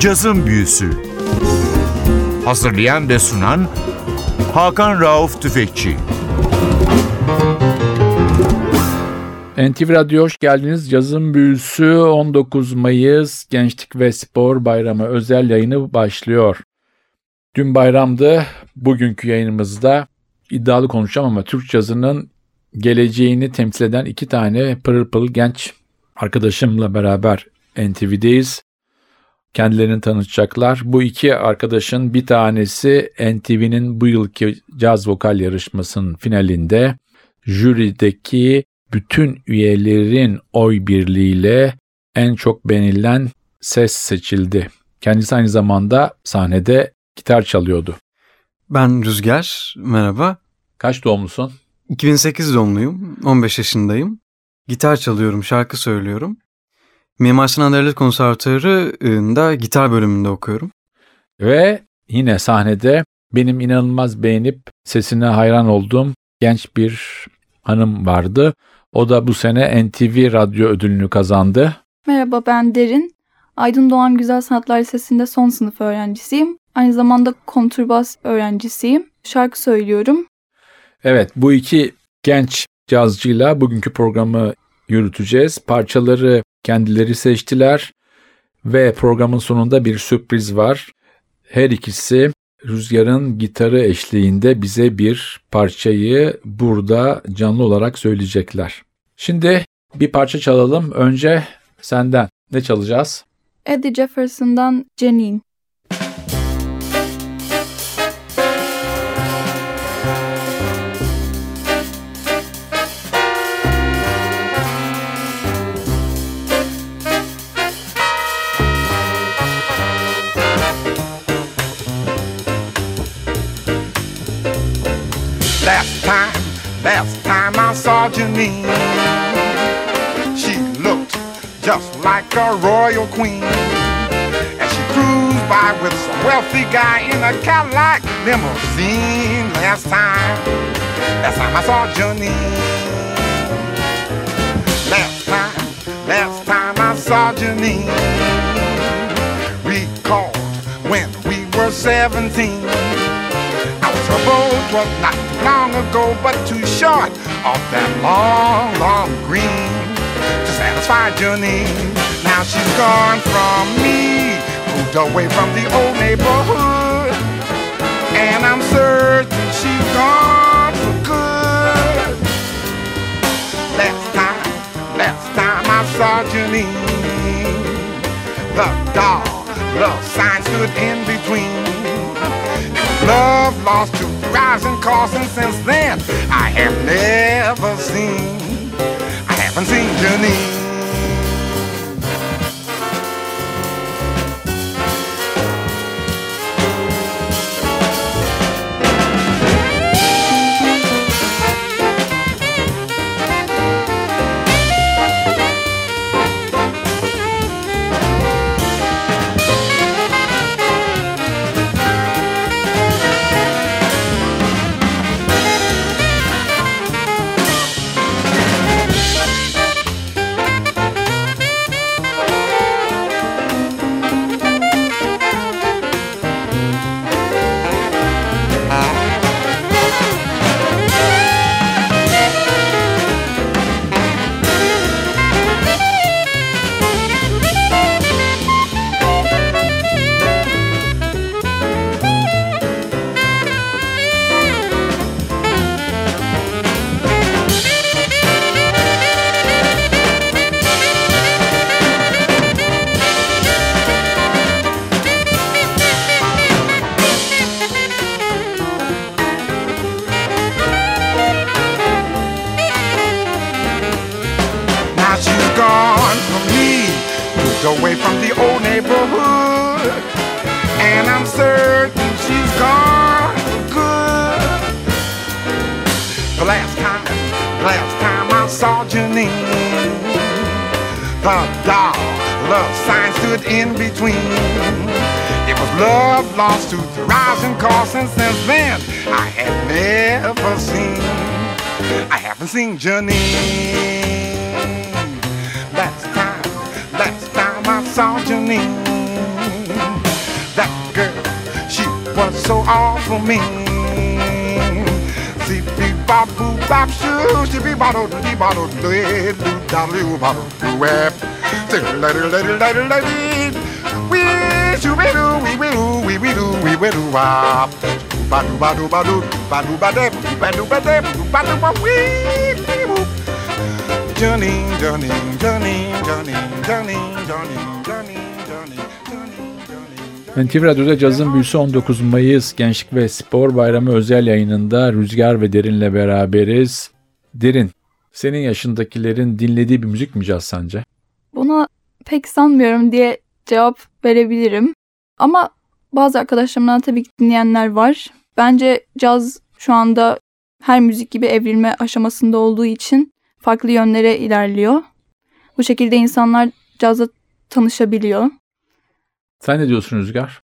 Cazın Büyüsü Hazırlayan ve sunan Hakan Rauf Tüfekçi NTV Radyo hoş geldiniz. Cazın Büyüsü 19 Mayıs Gençlik ve Spor Bayramı özel yayını başlıyor. Dün bayramdı. Bugünkü yayınımızda iddialı konuşacağım ama Türk cazının geleceğini temsil eden iki tane pırıl pırıl genç arkadaşımla beraber NTV'deyiz. Kendilerini tanıtacaklar. Bu iki arkadaşın bir tanesi NTV'nin bu yılki caz vokal yarışmasının finalinde jürideki bütün üyelerin oy birliğiyle en çok beğenilen ses seçildi. Kendisi aynı zamanda sahnede gitar çalıyordu. Ben Rüzgar, merhaba. Kaç doğumlusun? 2008 doğumluyum, 15 yaşındayım. Gitar çalıyorum, şarkı söylüyorum. Mimar Sinan Devlet Konservatuarı'nda gitar bölümünde okuyorum. Ve yine sahnede benim inanılmaz beğenip sesine hayran olduğum genç bir hanım vardı. O da bu sene NTV Radyo ödülünü kazandı. Merhaba ben Derin. Aydın Doğan Güzel Sanatlar Lisesi'nde son sınıf öğrencisiyim. Aynı zamanda kontrbas öğrencisiyim. Şarkı söylüyorum. Evet bu iki genç cazcıyla bugünkü programı yürüteceğiz. Parçaları kendileri seçtiler ve programın sonunda bir sürpriz var. Her ikisi Rüzgar'ın gitarı eşliğinde bize bir parçayı burada canlı olarak söyleyecekler. Şimdi bir parça çalalım. Önce senden ne çalacağız? Eddie Jefferson'dan Janine. She looked just like a royal queen. And she cruised by with some wealthy guy in a Cadillac limousine. Last time, last time I saw Janine. Last time, last time I saw Janine. Recalled when we were 17. Our boat was not long ago, but too short off that long, long green to satisfy Janine. Now she's gone from me, moved away from the old neighborhood, and I'm certain she's gone for good. Last time, last time I saw Janine, the dog love sign stood in between. Love lost to rising costs, and since then I have never seen, I haven't seen Janine. Sign in between. It was love lost to the rising cost, and since then I have never seen, I haven't seen Janine. Last time, last time I saw Janine. That girl, she was so awful mean. See, bop, boop, bop, shoo, she be bottle, dee, bottle, dee, doo, da, doo, bottle, doo, Johnny, Johnny, NTV Radyo'da Caz'ın Büyüsü 19 Mayıs Gençlik ve Spor Bayramı özel yayınında Rüzgar ve Derin'le beraberiz. Derin, senin yaşındakilerin dinlediği bir müzik mi caz sence? Buna pek sanmıyorum diye cevap verebilirim. Ama bazı arkadaşlarımdan tabii ki dinleyenler var. Bence caz şu anda her müzik gibi evrilme aşamasında olduğu için farklı yönlere ilerliyor. Bu şekilde insanlar cazla tanışabiliyor. Sen ne diyorsun Rüzgar?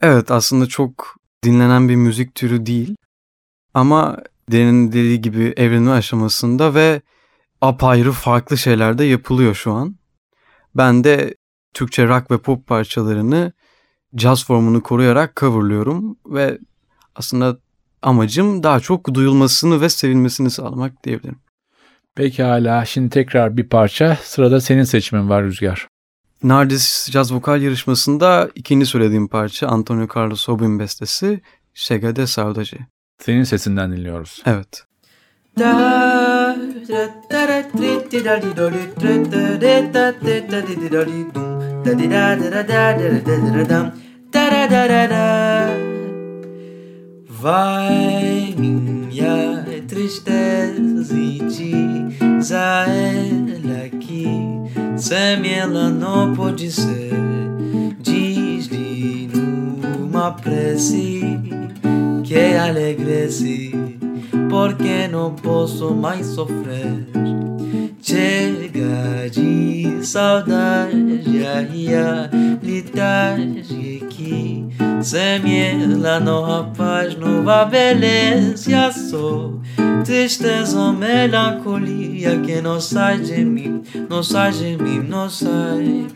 Evet aslında çok dinlenen bir müzik türü değil. Ama Derin dediği gibi evrilme aşamasında ve apayrı farklı şeyler de yapılıyor şu an. Ben de Türkçe rock ve pop parçalarını caz formunu koruyarak coverlıyorum ve aslında amacım daha çok duyulmasını ve sevilmesini sağlamak diyebilirim. Pekala, şimdi tekrar bir parça. Sırada senin seçimin var Rüzgar. Nardis Caz Vokal Yarışması'nda ikinci söylediğim parça Antonio Carlos Jobim bestesi Chega de Saudade. Senin sesinden dinliyoruz. Evet. Vai minha tristeza e diz a ela que sem ela não pode ser. Diz-lhe numa prece que alegrece, porque não posso mais sofrer. Chega de saudade, a realidade que sem ela não há paz, não há beleza, só tristeza melancolia que não sai de mim, não sai de mim, não sai.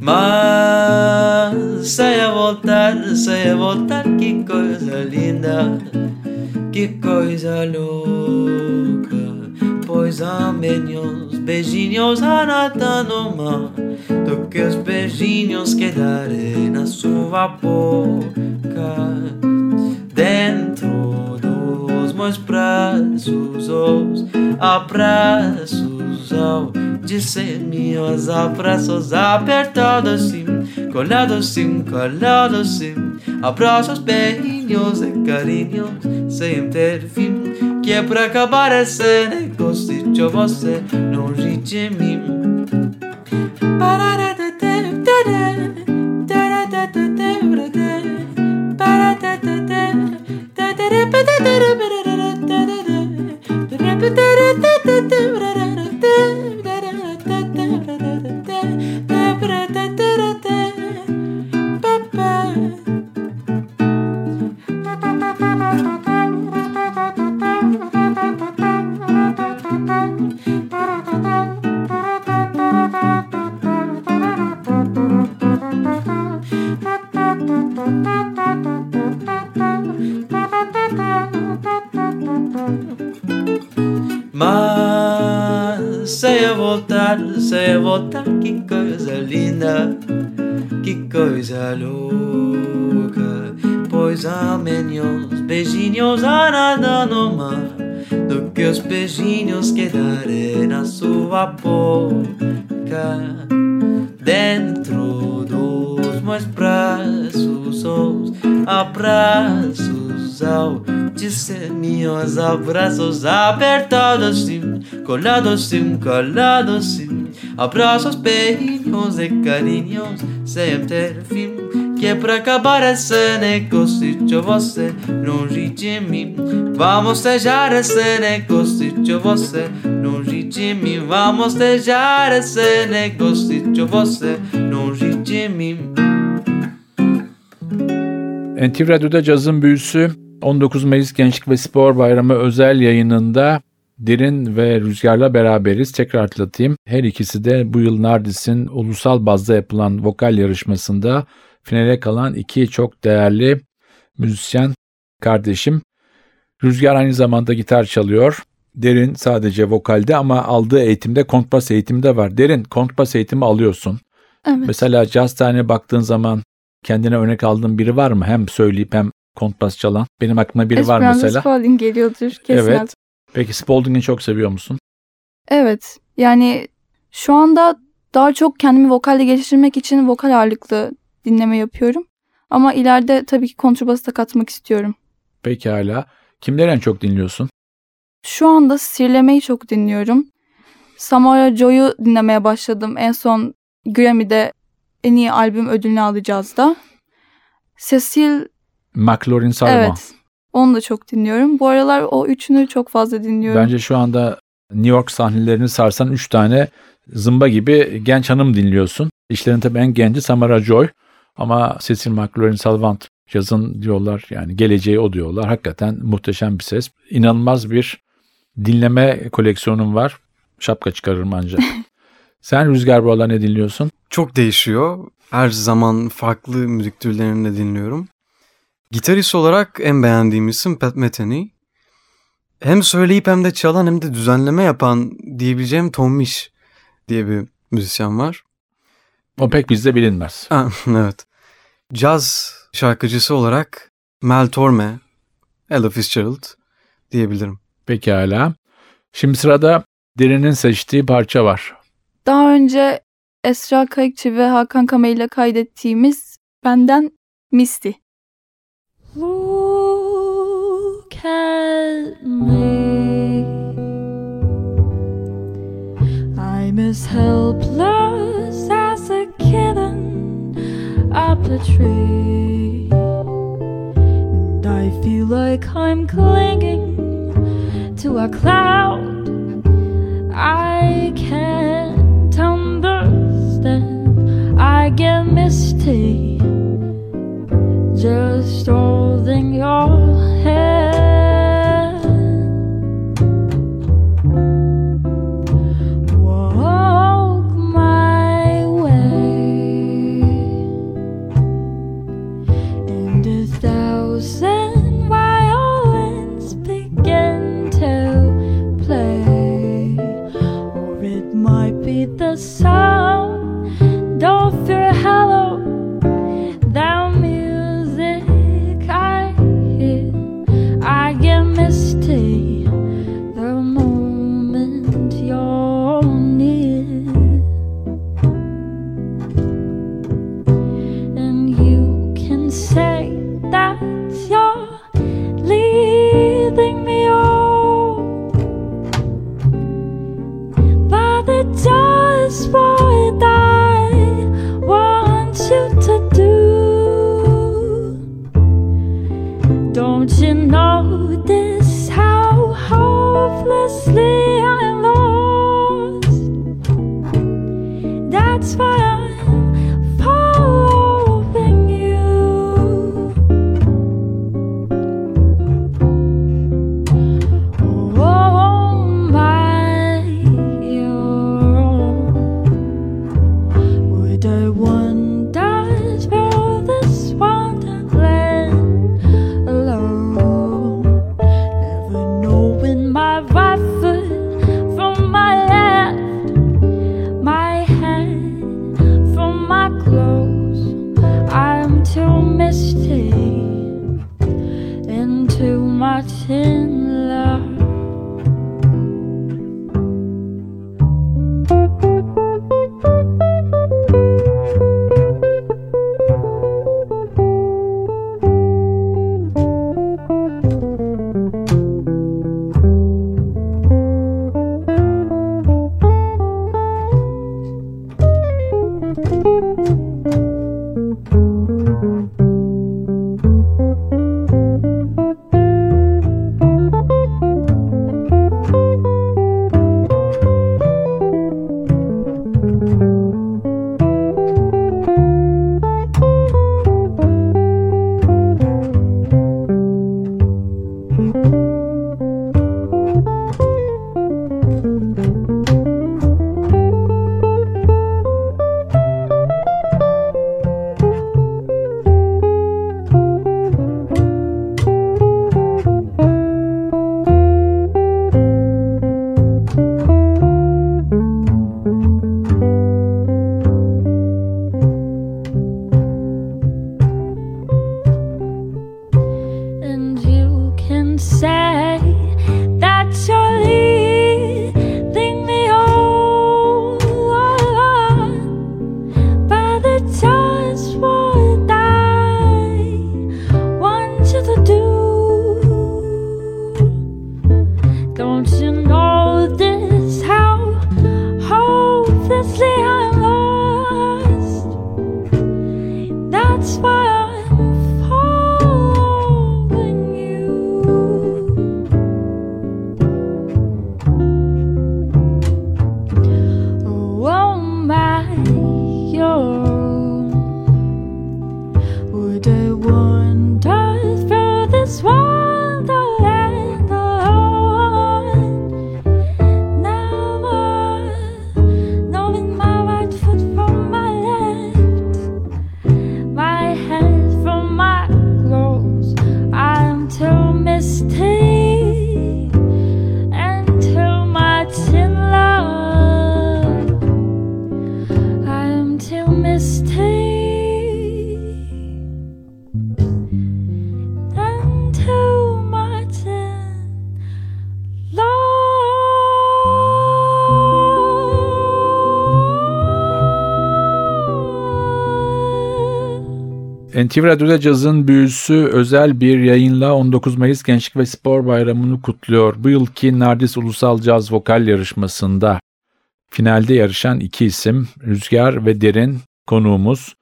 Mas sei voltar, sei voltar, que coisa linda, que coisa louca. Pois há menos beijinhos a nada no mar do que os beijinhos que darei na sua boca. Dentro dos meus braços, os abraços ao dizer meus abraços apertados sim, colados sim, colados sim, abraços, beijinhos carinho sem ter fim Que é para acabar esse negócio Gosto você num ritmo But sei voltar, que coisa linda, que coisa louca. Pois há menos beijinhos a nada no mar do que os beijinhos que darei na sua boca. Dentro dos meus braços, os abraços ao dizer meus abraços apertados sim, colados sim, colados sim, abraços, beijinhos e carinhos sem ter fim. Que pra acabar esse negócio, você longe de mim. Vamos deixar esse negócio, você longe de mim. Vamos deixar esse negócio, você longe de mim. NTV Cazın Büyüsü 19 Mayıs Gençlik ve Spor Bayramı özel yayınında Derin ve Rüzgar'la beraberiz. Tekrar hatırlatayım. Her ikisi de bu yıl Nardis'in ulusal bazda yapılan vokal yarışmasında finale kalan iki çok değerli müzisyen kardeşim. Rüzgar aynı zamanda gitar çalıyor. Derin sadece vokalde ama aldığı eğitimde kontrbas eğitimi de var. Derin kontrbas eğitimi alıyorsun. Evet. Mesela jazz tane baktığın zaman kendine örnek aldığın biri var mı? Hem söyleyip hem kontrbas çalan. Benim aklıma biri var Esperanza mesela. Spalding geliyordur kesin. Evet. Peki Spalding'i çok seviyor musun? Evet. Yani şu anda daha çok kendimi vokalde geliştirmek için vokal ağırlıklı dinleme yapıyorum. Ama ileride tabii ki kontrbası da katmak istiyorum. Pekala. Kimleri en çok dinliyorsun? Şu anda Sirleme'yi çok dinliyorum. Samara Joy'u dinlemeye başladım. En son Grammy'de en iyi albüm ödülünü alacağız da. Cecil, McLaurin Salva. evet. Onu da çok dinliyorum. Bu aralar o üçünü çok fazla dinliyorum. Bence şu anda New York sahnelerini sarsan 3 tane zımba gibi genç hanım dinliyorsun. İşlerin tabii en genci Samara Joy ama Cecil McLaurin Salvant yazın diyorlar yani geleceği o diyorlar. Hakikaten muhteşem bir ses. İnanılmaz bir dinleme koleksiyonum var. Şapka çıkarırım ancak. Sen Rüzgar bu aralar ne dinliyorsun? Çok değişiyor. Her zaman farklı müzik türlerini de dinliyorum. Gitarist olarak en beğendiğim isim Pat Metheny. Hem söyleyip hem de çalan hem de düzenleme yapan diyebileceğim Tom Misch diye bir müzisyen var. O pek bizde bilinmez. Ha, evet. Caz şarkıcısı olarak Mel Torme, Ella Fitzgerald diyebilirim. Pekala. Şimdi sırada Derin'in seçtiği parça var. Daha önce Esra Kayıkçı ve Hakan Kamey ile kaydettiğimiz Benden Misty. Look at me. I'm as helpless as a kitten up a tree. And I feel like I'm clinging to a cloud. I can't understand. I get misty NTV Radyo'da cazın büyüsü özel bir yayınla 19 Mayıs Gençlik ve Spor Bayramı'nı kutluyor. Bu yılki Nardis Ulusal Caz Vokal Yarışması'nda finalde yarışan iki isim Rüzgar ve Derin konuğumuz.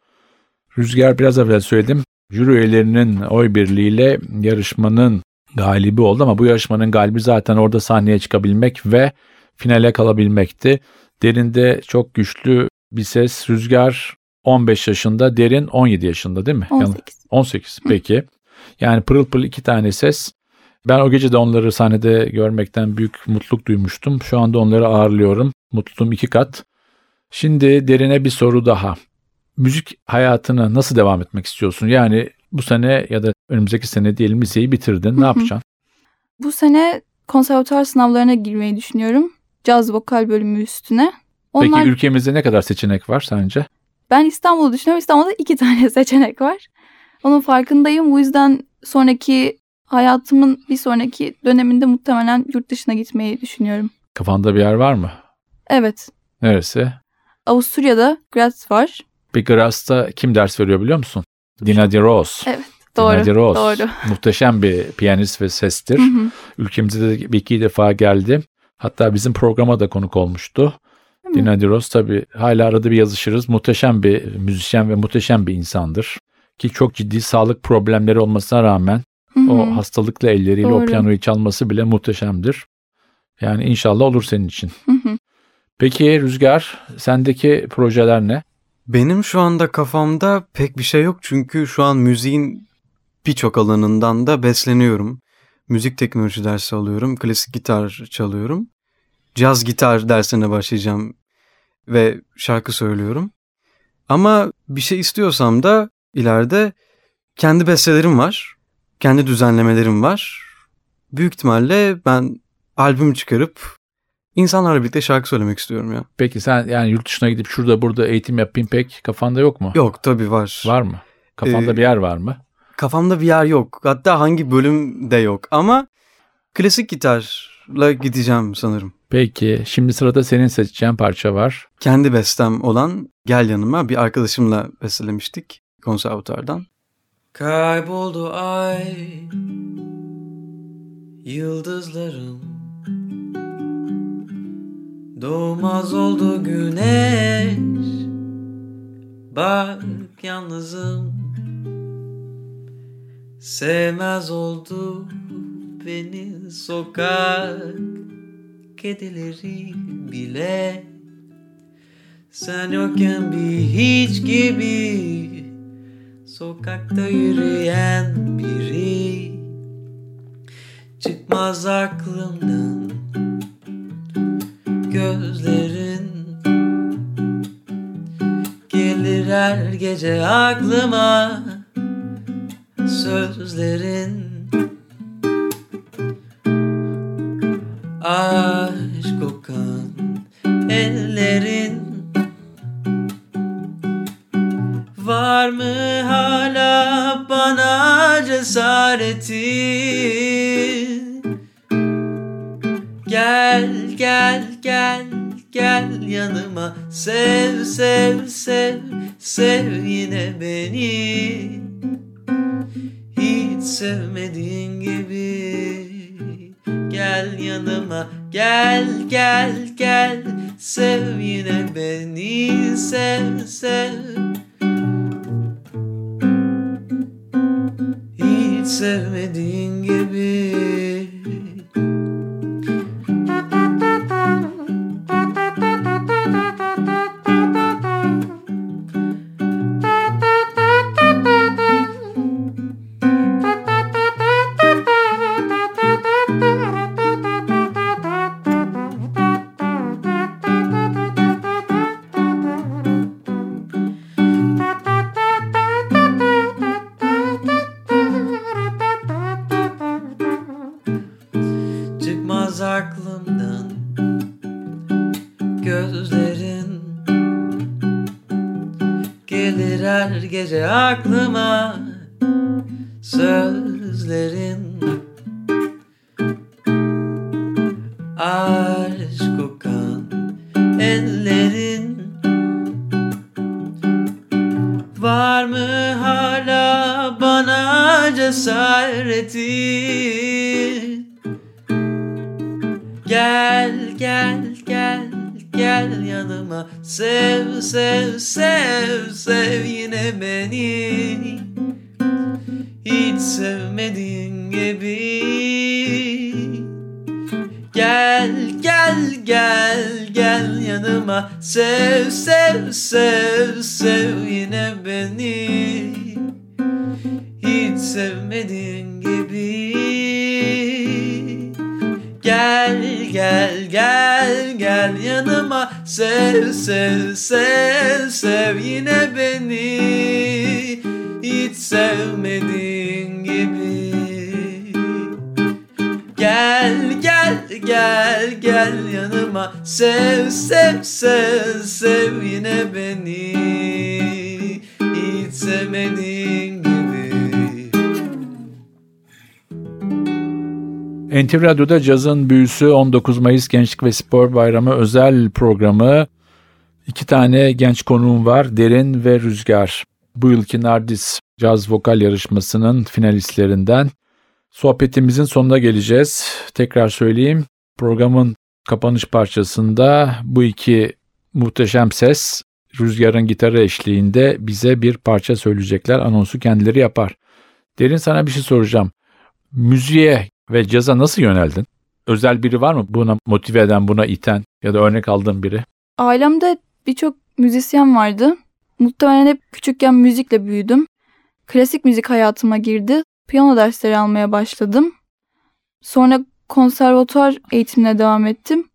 Rüzgar biraz evvel söyledim. Jüri üyelerinin oy birliğiyle yarışmanın galibi oldu ama bu yarışmanın galibi zaten orada sahneye çıkabilmek ve finale kalabilmekti. Derinde çok güçlü bir ses. Rüzgar 15 yaşında, Derin 17 yaşında değil mi? 18. 18 peki. Yani pırıl pırıl iki tane ses. Ben o gece de onları sahnede görmekten büyük mutluluk duymuştum. Şu anda onları ağırlıyorum. Mutluluğum iki kat. Şimdi derine bir soru daha. Müzik hayatına nasıl devam etmek istiyorsun? Yani bu sene ya da önümüzdeki sene diyelim liseyi bitirdin. Ne yapacaksın? Bu sene konservatuar sınavlarına girmeyi düşünüyorum. Caz vokal bölümü üstüne. Onlar, Peki ülkemizde ne kadar seçenek var sence? Ben İstanbul'u düşünüyorum. İstanbul'da iki tane seçenek var. Onun farkındayım. Bu yüzden sonraki hayatımın bir sonraki döneminde muhtemelen yurt dışına gitmeyi düşünüyorum. Kafanda bir yer var mı? Evet. Neresi? Avusturya'da Graz var. Peki Graz'da kim ders veriyor biliyor musun? Dina de Roos. Evet, Doğru. Dina de Roos. Doğru. Muhteşem bir piyanist ve sestir. Hı hı. Ülkemize de bir iki defa geldi. Hatta bizim programa da konuk olmuştu. Dina Diros tabii hala arada bir yazışırız. Muhteşem bir müzisyen ve muhteşem bir insandır. Ki çok ciddi sağlık problemleri olmasına rağmen Hı hı. o hastalıklı elleriyle o Doğru. piyanoyu çalması bile muhteşemdir. Yani inşallah olur senin için. Hı hı. Peki Rüzgar sendeki projeler ne? Benim şu anda kafamda pek bir şey yok çünkü şu an müziğin birçok alanından da besleniyorum. Müzik teknoloji dersi alıyorum, klasik gitar çalıyorum. Caz gitar dersine başlayacağım ve şarkı söylüyorum. Ama bir şey istiyorsam da ileride kendi bestelerim var, kendi düzenlemelerim var. Büyük ihtimalle ben albüm çıkarıp insanlarla birlikte şarkı söylemek istiyorum ya. Peki sen yani yurt dışına gidip şurada burada eğitim yapayım pek kafanda yok mu? Yok tabii var. Var mı? Kafanda Ee, bir yer var mı? Kafamda bir yer yok. Hatta hangi bölüm de yok. Ama klasik gitarla gideceğim sanırım. Peki şimdi sırada senin seçeceğin parça var. Kendi bestem olan Gel Yanıma bir arkadaşımla bestelemiştik konservatuardan. Kayboldu ay Yıldızlarım Doğmaz oldu güneş Bak yalnızım Sevmez oldu beni sokak Kedileri bile. Sen yokken bir hiç gibi Sokakta yürüyen biri. Çıkmaz aklımdan Gözlerin. Gelir her gece aklıma Sözlerin Sev sev sev sev yine beni. Hiç sevmediğin gibi. Gel yanıma gel gel gel. Sev yine beni sev sev. Hiç sevmediğin aşk kokan ellerin. Var mı hala bana cesareti sev yine beni Hiç sevmediğin gibi Gel gel gel gel yanıma Sev sev sev sev yine beni Hiç sevmediğin gibi NTV Radyo'da cazın büyüsü 19 Mayıs Gençlik ve Spor Bayramı özel programı. İki tane genç konuğum var. Derin ve Rüzgar. Bu yılki Nardis Caz Vokal Yarışması'nın finalistlerinden. Sohbetimizin sonuna geleceğiz. Tekrar söyleyeyim. Programın kapanış parçasında bu iki muhteşem ses Rüzgar'ın gitarı eşliğinde bize bir parça söyleyecekler. Anonsu kendileri yapar. Derin sana bir şey soracağım. Müziğe ve caza nasıl yöneldin? Özel biri var mı buna motive eden, buna iten ya da örnek aldığın biri? Ailemde birçok müzisyen vardı. Muhtemelen hep küçükken müzikle büyüdüm. Klasik müzik hayatıma girdi. Piyano dersleri almaya başladım. Sonra konservatuar eğitimine devam ettim.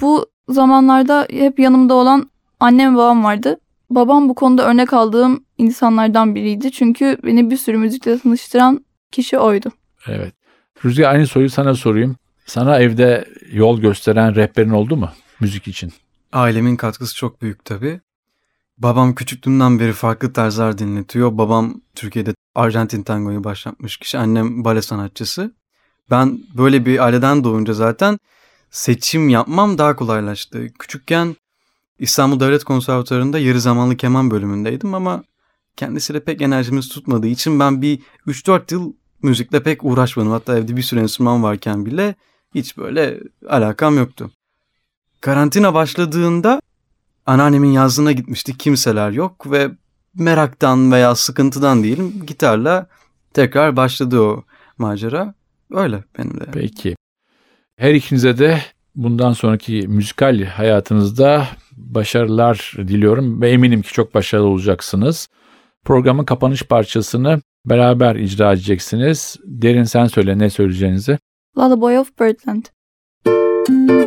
Bu zamanlarda hep yanımda olan annem ve babam vardı. Babam bu konuda örnek aldığım insanlardan biriydi. Çünkü beni bir sürü müzikle tanıştıran kişi oydu. Evet. Rüzgar aynı soruyu sana sorayım. Sana evde yol gösteren rehberin oldu mu müzik için? Ailemin katkısı çok büyük tabii. Babam küçüklüğümden beri farklı tarzlar dinletiyor. Babam Türkiye'de Arjantin tangoyu başlatmış kişi. Annem bale sanatçısı. Ben böyle bir aileden doğunca zaten seçim yapmam daha kolaylaştı. Küçükken İstanbul Devlet Konservatuarı'nda yarı zamanlı keman bölümündeydim ama kendisiyle pek enerjimiz tutmadığı için ben bir 3-4 yıl müzikle pek uğraşmadım. Hatta evde bir sürü enstrüman varken bile hiç böyle alakam yoktu. Karantina başladığında anneannemin yazlığına gitmiştik. Kimseler yok ve meraktan veya sıkıntıdan diyelim gitarla tekrar başladı o macera. Öyle benim de. Peki. Her ikinize de bundan sonraki müzikal hayatınızda başarılar diliyorum ve eminim ki çok başarılı olacaksınız. Programın kapanış parçasını beraber icra edeceksiniz. Derin sen söyle ne söyleyeceğinizi. Lullaby of Birdland. Five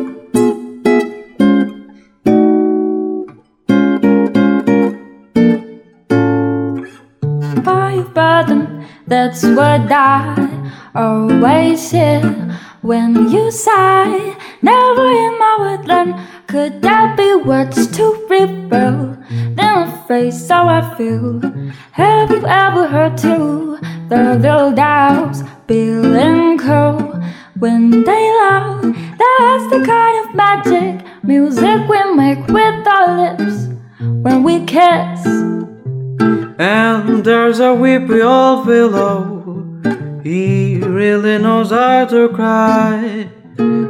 that's what I always hear when you sigh. Never in my woodland could that be what's to rebel. Then I face how I feel. Have you ever heard too the little doves Bill and Co? When they love, that's the kind of magic music we make with our lips when we kiss. And there's a weepy old fellow, oh, He really knows how to cry.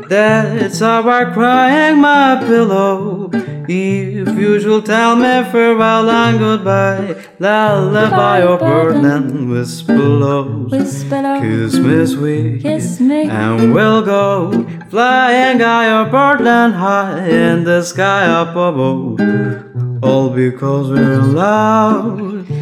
That's how I crying my pillow. If you should tell me farewell and goodbye, lullaby or whisper low. Whisper low, Kiss me sweet, kiss me. and we'll go flying high or birdland high in the sky up above. All because we're in love.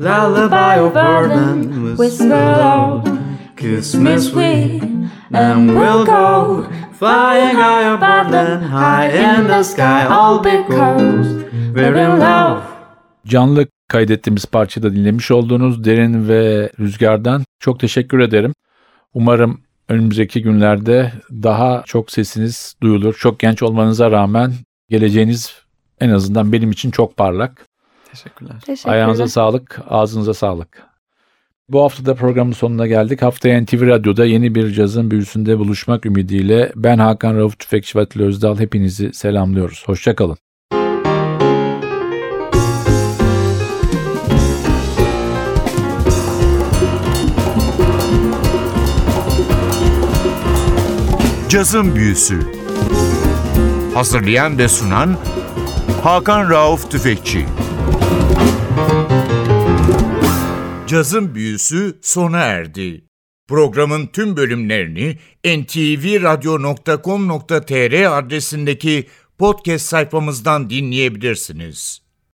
Lullaby of Birdland whisper low. Kiss me sweet, and we'll go flying high or birdland high in the sky, all because we're in love. Canlı kaydettiğimiz parçada dinlemiş olduğunuz Derin ve Rüzgar'dan çok teşekkür ederim. Umarım önümüzdeki günlerde daha çok sesiniz duyulur. Çok genç olmanıza rağmen geleceğiniz en azından benim için çok parlak. Teşekkürler. Teşekkürler. Ayağınıza sağlık, ağzınıza sağlık. Bu hafta da programın sonuna geldik. Haftaya NTV Radyo'da yeni bir cazın büyüsünde buluşmak ümidiyle ben Hakan Rauf Tüfekçi ve Atilla Özdal hepinizi selamlıyoruz. Hoşçakalın. Cazın Büyüsü Hazırlayan ve sunan Hakan Rauf Tüfekçi Cazın Büyüsü sona erdi. Programın tüm bölümlerini ntvradio.com.tr adresindeki podcast sayfamızdan dinleyebilirsiniz.